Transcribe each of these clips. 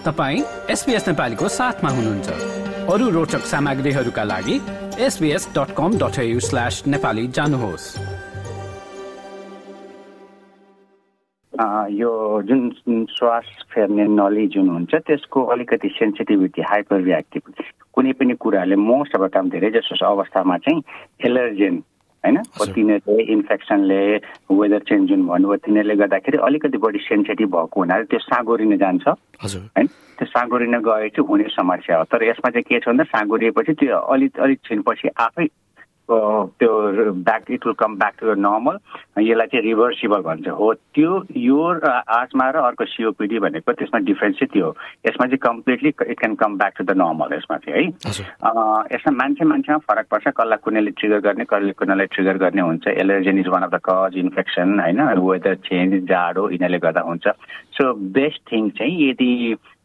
तपाईँ एसपिएस नेपालीको साथमा हुनुहुन्छ। अरू रोचक सामग्रीहरूका लागि SBS dot com dot slash Nepali जानुहोस्। यो जुन श्वास फेर्ने नली जुन हुन्छ त्यसको अलिकति सेन्सिटिभिटी हाइपर रियाक्टिभ कुनै पनि कुराहरूले मोस्ट द टाइम धेरै जसो अवस्थामा चाहिँ एलर्जेन होइन? तिनीहरूले इन्फेक्सनले वेदर चेन्ज जुन भन्नुभयो तिनीहरूले गर्दाखेरि अलिकति बढी सेन्सिटिभ भएको हुनाले त्यो साँगोरिन जान्छ। होइन? त्यो साँगोरिन गए चाहिँ हुने समस्या हो। तर यसमा चाहिँ के छ भन्दा साँगोरिएपछि त्यो अलिक अलिक छिनपछि आफै त्यो back it will come back to the normal यसलाई चाहिँ रिभर्सिबल भन्छ। हो त्यो यो आजमा र अर्को सिओपिडी भनेको त्यसमा डिफ्रेन्स चाहिँ त्यो हो। यसमा चाहिँ completely it can come back to the normal यसमा चाहिँ है? यसमा मान्छे मान्छेमा फरक पर्छ। कसलाई कुनैले ट्रिगर गर्ने कसले कुनैलाई ट्रिगर गर्ने हुन्छ। Allergen is one of the cause infection होइन? वेदर चेन्ज जाडो यिनीहरूले गर्दा हुन्छ। सो बेस्ट थिङ चाहिँ यदि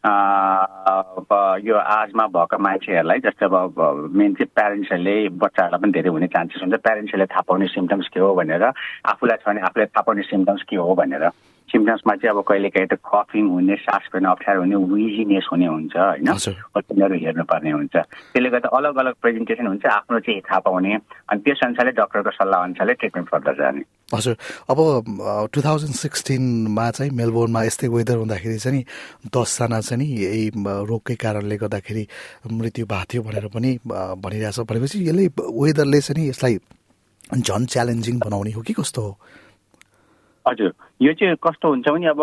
यो आजमा भएको मान्छेहरूलाई जस्तै अब मेन चाहिँ प्यारेन्ट्सहरूले बच्चाहरूलाई पनि धेरै हुने चान्सेस हुन्छ। प्यारेन्ट्सहरूले थाहा पाउने सिम्टम्स के हो भनेर आफूलाई छ भने आफूले थाहा पाउने सिम्टम्स के हो भनेर। सिम्टम्समा चाहिँ अब कहिलेकाहीँ त कफिङ हुने सास फेर्न अप्ठ्यारो हुने विजिनेस हुने हुन्छ होइन? तिनीहरू हेर्नुपर्ने हुन्छ। त्यसले गर्दा अलग अलग प्रेजेन्टेसन हुन्छ आफ्नो चाहिँ थाहा पाउने अनि त्यस अनुसारले डक्टरको सल्लाह अनुसारले ट्रिटमेन्ट फर्दर जाने। हजुर। अब टु थाउजन्ड सिक्सटिनमा चाहिँ मेलबोर्नमा यस्तै वेदर हुँदाखेरि चाहिँ दसजना चाहिँ नि यही रोगकै कारणले गर्दाखेरि मृत्यु भएको थियो भनेर पनि भनिरहेछ। भनेपछि यसले वेदरले चाहिँ यसलाई झन् च्यालेन्जिङ बनाउने हो कि कस्तो हो? हजुर। यो चाहिँ कस्तो हुन्छ भने अब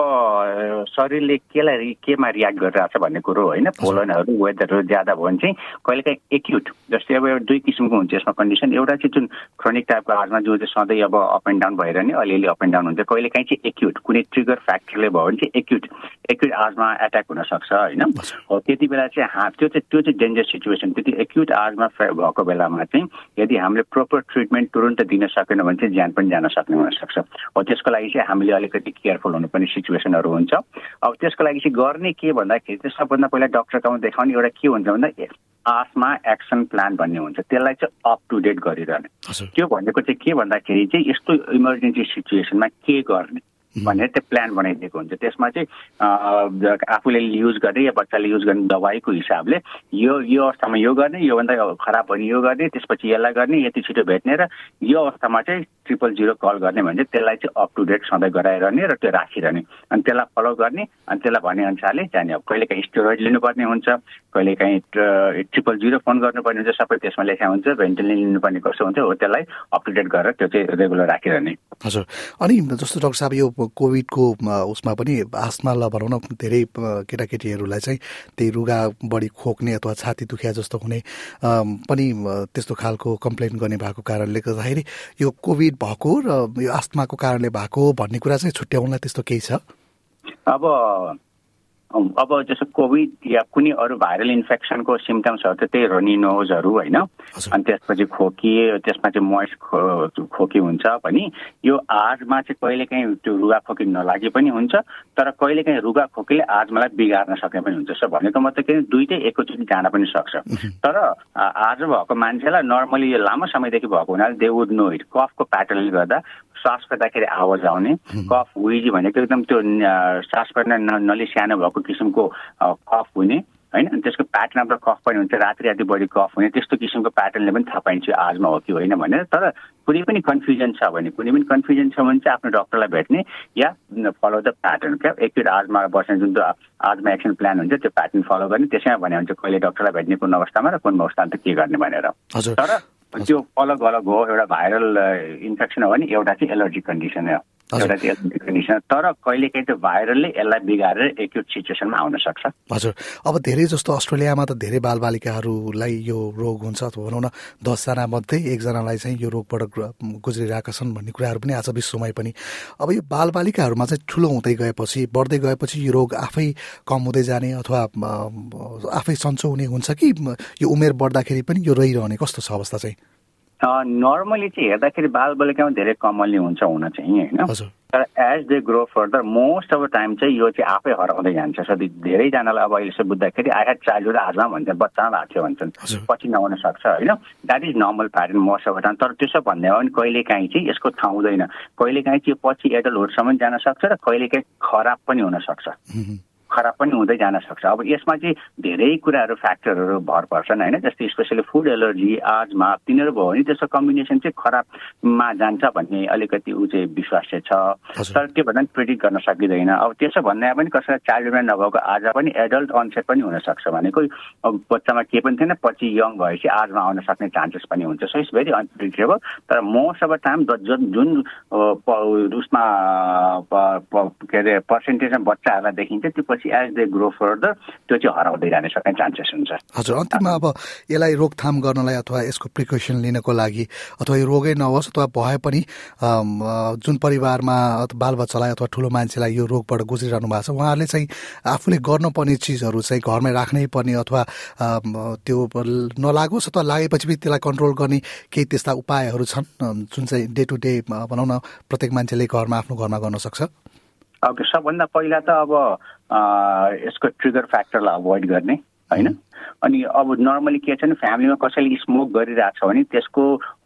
शरीरले केलाई केमा रियाक्ट गरिरहेछ भन्ने कुरो होइन? पोलनहरू वेदरहरू ज्यादा भयो भने चाहिँ कहिलेकाहीँ एक्युट जस्तै अब दुई किसिमको हुन्छ यसमा कन्डिसन एउटा चाहिँ जुन क्रोनिक टाइपको हार्टमा जो चाहिँ सधैँ अब अप एन्ड डाउन भएर नि अलिअलि अप एन्ड डाउन हुन्छ कहिलेकाहीँ चाहिँ एक्युट कुनै ट्रिगर फ्याक्टरले भयो भने चाहिँ एक्युट एक्युट आजमा एट्याक हुनसक्छ होइन? हो त्यति बेला चाहिँ हा त्यो चाहिँ त्यो चाहिँ डेन्जर सिचुएसन त्यति एक्युट आजमा भएको बेलामा चाहिँ यदि हामीले प्रोपर ट्रिटमेन्ट तुरन्त दिन सकेन भने चाहिँ ज्यान पनि जान सक्ने हुनसक्छ। हो त्यसको लागि चाहिँ हामीले अलिकति केयरफुल हुनुपर्ने सिचुएसनहरू हुन्छ। अब त्यसको लागि चाहिँ गर्ने के भन्दाखेरि चाहिँ सबभन्दा पहिला डक्टर कहाँ देखाउने एउटा के हुन्छ भन्दा आसमा एक्सन प्लान भन्ने हुन्छ। त्यसलाई चाहिँ अप टु डेट गरिरहने। त्यो भनेको चाहिँ के भन्दाखेरि चाहिँ यस्तो इमर्जेन्सी सिचुएसनमा के गर्ने? भनेर त्यो प्लान बनाइदिएको हुन्छ। त्यसमा चाहिँ आफूले युज गर्ने या बच्चाले युज गर्ने दबाईको हिसाबले यो यो अवस्थामा यो गर्ने योभन्दा खराब भने यो गर्ने त्यसपछि यसलाई गर्ने यति छिटो भेट्ने र यो अवस्थामा चाहिँ ट्रिपल जिरो कल गर्ने भने चाहिँ त्यसलाई चाहिँ अप टु डेट सधैँ गराइरहने र त्यो राखिरहने। अनि त्यसलाई फलो गर्ने अनि त्यसलाई भने अनुसारले जाने। अब कहिलेकाहीँ स्टेरोइड लिनुपर्ने हुन्छ कहिलेकाहीँ ट्रिपल जिरो फोन गर्नुपर्ने हुन्छ सबै त्यसमा लेखा हुन्छ भेन्टिलिन लिनुपर्ने कस्तो हुन्छ हो त्यसलाई अप टु डेट गरेर त्यो चाहिँ रेगुलर राखिरहने। हजुर। अनि जस्तो डक्टर साहब यो कोभिडको उसमा पनि आस्मालाई भनौँ न धेरै केटाकेटीहरूलाई चाहिँ त्यही रुगा बढी खोक्ने अथवा छाती दुखिया जस्तो हुने पनि त्यस्तो खालको कम्प्लेन गर्ने भएको कारणले गर्दाखेरि यो कोभिड भएको र यो आस्थमाको कारणले भएको भन्ने कुरा चाहिँ छुट्याउनलाई त्यस्तो केही छ? अब अब जस्तो कोभिड या कुनै अरू भाइरल इन्फेक्सनको सिम्टम्सहरू त त्यही रनी नोजहरू होइन अनि त्यसपछि खोकी त्यसमा चाहिँ मोइस्ट खोकी हुन्छ भने यो आजमा चाहिँ कहिलेकाहीँ त्यो रुगा खोकी नलागे पनि हुन्छ तर कहिलेकाहीँ रुगा खोकीले आजमालाई बिगार्न सक्ने पनि हुन्छ। सो भनेको मतलब के दुइटै एकैचोटि जान पनि सक्छ। तर आज भएको मान्छेलाई नर्मली यो लामो समयदेखि भएको हुनाले दे वुड नो इट। कफको प्याटर्नले गर्दा सास फेर्दाखेरि आवाज आउने। कफ विजी भनेको एकदम त्यो सास फेर्न नली सानो भएको किसिमको कफ हुने होइन? अनि त्यसको प्याटर्न अफ कफ पनि हुन्छ। राति राति बढी कफ हुने। त्यस्तो किसिमको प्याटर्नले पनि थाहा पाइन्छ आजमा हो कि होइन भनेर। तर कुनै पनि कन्फ्युजन छ भने कुनै पनि कन्फ्युजन छ भने चाहिँ आफ्नो डक्टरलाई भेट्ने या फलो द प्याटर्न क्या? एकचोटि आजमा बस्ने जुन आजमा एक्सन प्लान हुन्छ त्यो प्याटर्न फलो गर्ने। त्यसैमा भने हुन्छ कहिले डक्टरलाई भेट्ने कुन अवस्थामा र कुन अवस्थामा त के गर्ने भनेर। तर त्यो अलग अलग हो एउटा भाइरल इन्फेक्सन हो भने एउटा चाहिँ एलर्जी कन्डिसन हो। एउटा चाहिँ तर कहिलेकाहीँ त्यो भाइरलले यसलाई बिगारेर एक्युट सिचुएसनमा आउन सक्छ। हजुर। अब धेरै जस्तो अस्ट्रेलियामा त धेरै बालबालिकाहरूलाई यो रोग हुन्छ अथवा भनौँ न दसजना मध्ये एकजनालाई चाहिँ यो रोगबाट गुज्रिरहेका छन् भन्ने कुराहरू पनि आज विश्वमै पनि। अब यो बालबालिकाहरूमा चाहिँ ठुलो हुँदै गएपछि बढ्दै गएपछि यो रोग आफै कम हुँदै जाने अथवा आफै सन्चो हुने हुन्छ कि यो उमेर बढ्दाखेरि पनि यो रहिरहने कस्तो छ अवस्था चाहिँ? नर्मली चाहिँ हेर्दाखेरि बालबालिकामा धेरै कमनली हुन्छ हुन चाहिँ होइन? तर as they grow further most of the time चाहिँ यो चाहिँ आफै हराउँदै जान्छ। सधैँ धेरैजनालाई अब अहिले बुझ्दाखेरि आई हेड चाइल्डहुड आजमा भन्छ बच्चामा भएको थियो भन्छन्। पछि नहुन सक्छ होइन? That is normal parent most of the time तर त्यसो भन्ने हो भने कहिलेकाहीँ चाहिँ यसको थाहा हुँदैन कहिलेकाहीँ चाहिँ पछि एडल्टहुडसम्म जान सक्छ र कहिलेकाहीँ खराब पनि हुन सक्छ। खराब पनि हुँदै जान सक्छ। अब यसमा चाहिँ धेरै कुराहरू फ्याक्टरहरू भर पर्छन् होइन? जस्तै स्पेसली फुड एलर्जी आजमा तिनीहरू भयो भने त्यसको कम्बिनेसन चाहिँ खराबमा जान्छ भन्ने अलिकति ऊ चाहिँ विश्वास चाहिँ छ। तर त्यो भन्दा पनि प्रिडिक्ट गर्न सकिँदैन। अब त्यसो भन्दा पनि कसैलाई चाइल्डहुडमा नभएको आज पनि एडल्ट अनसेट पनि हुनसक्छ भनेको अब बच्चामा केही पनि थिएन पछि यङ भएपछि आजमा आउन सक्ने चान्सेस पनि हुन्छ। सो इट्स भेरी अनप्रिडिक्टेबल तर मोस्ट अफ द टाइम जुन उसमा के अरे पर्सेन्टेजमा बच्चाहरूलाई देखिन्छ त्यो पछि एज दे ग्रो फर्दर त्यो चाहिँ हराउँदै जाने सक्ने चान्सेस हुन्छ। हजुर अन्तिममा अब यसलाई रोकथाम गर्नलाई अथवा यसको प्रिकसन लिनको लागि अथवा यो रोगै नहोस् अथवा भए पनि जुन परिवारमा बालबच्चालाई अथवा ठुलो मान्छेलाई यो रोगबाट गुज्रिरहनु भएको छ उहाँहरूले चाहिँ आफूले गर्नुपर्ने चिजहरू चाहिँ घरमै राख्नै पर्ने अथवा त्यो नलागोस् अथवा लागेपछि पनि त्यसलाई कन्ट्रोल गर्ने केही त्यस्ता उपायहरू छन् जुन चाहिँ डे टु डे भनौँ न प्रत्येक मान्छेले घरमा आफ्नो घरमा गर्न सक्छ? ओके सबभन्दा पहिला त अब यसको ट्रिगर फ्याक्टरलाई अभोइड गर्ने होइन? अनि अब नर्मली के छ भने फ्यामिलीमा कसैले स्मोक गरिरहेको छ भने त्यसको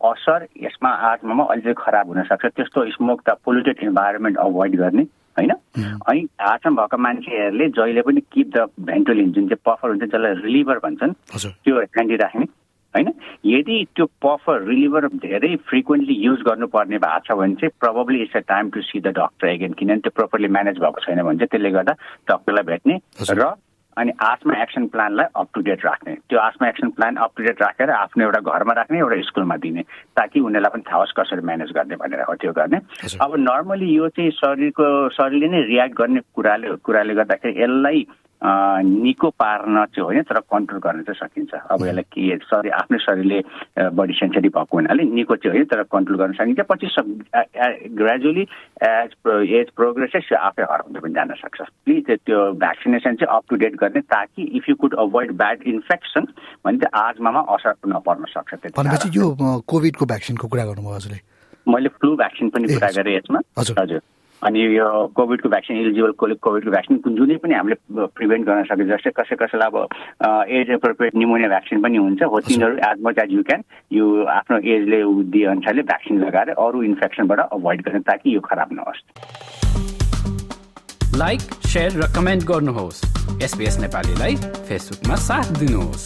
असर यसमा आत्मामा अलिक खराब हुनसक्छ। त्यस्तो स्मोक त पोल्युटेड इन्भाइरोमेन्ट अभोइड गर्ने होइन? अनि हातमा भएको मान्छेहरूले जहिले पनि किप द भेन्टोलिन जुन चाहिँ पफर हुन्छ जसलाई रिलिभर भन्छन् त्यो ह्यान्डी राख्ने। होइन? यदि त्यो पफर रिलिभर धेरै फ्रिक्वेन्टली युज गर्नुपर्ने भएको छ भने चाहिँ probably it's a time to see the doctor again किनभने त्यो प्रोपरली म्यानेज भएको छैन भने चाहिँ त्यसले गर्दा डक्टरलाई भेट्ने र अनि आसमा एक्सन प्लानलाई अप टु डेट राख्ने। त्यो asthma action plan up to date राखेर आफ्नो एउटा घरमा राख्ने एउटा स्कुलमा दिने ताकि उनीहरूलाई पनि थाहा होस् कसरी म्यानेज गर्ने भनेर हो त्यो गर्ने। अब नर्मली यो चाहिँ शरीरको शरीरले नै रियाक्ट गर्ने कुराले कुराले गर्दाखेरि यसलाई निको पार्न चाहिँ होइन तर कन्ट्रोल गर्न चाहिँ सकिन्छ। अब यसलाई के शरीर आफ्नै शरीरले बडी सेन्सिटिभ भएको हुनाले निको चाहिँ होइन तर कन्ट्रोल गर्न सकिन्छ। पछि ग्रेजुअली एज एज प्रोग्रेसेस आफै हराउँदै पनि जान सक्छ। प्लिज त्यो भ्याक्सिनेसन चाहिँ अप टु डेट गर्ने ताकि if you could avoid bad infection भने चाहिँ आजमा असर नपर्न सक्छ। भनेपछि यो कोभिडको भ्याक्सिनको कुरा गर्नुभयो हजुरले? मैले फ्लु भ्याक्सिन पनि कुरा गरेँ यसमा। हजुर। अनि यो कोभिडको भ्याक्सिन इलिजिबल कोभिडको भ्याक्सिन जुनै पनि हामीले प्रिभेन्ट गर्न सक्यो जस्तै कसै कसैलाई अब एज एप्रोप्रिएट निमोनिया भ्याक्सिन पनि हुन्छ। हो तिनीहरू as much as you can यो आफ्नो एजले दिए अनुसारले भ्याक्सिन लगाएर अरू इन्फेक्सनबाट अभोइड गर्ने ताकि यो खराब नहोस्। लाइक सेयर र कमेन्ट गर्नुहोस्। एसपिएस नेपालीलाई फेसबुकमा साथ दिनुहोस्।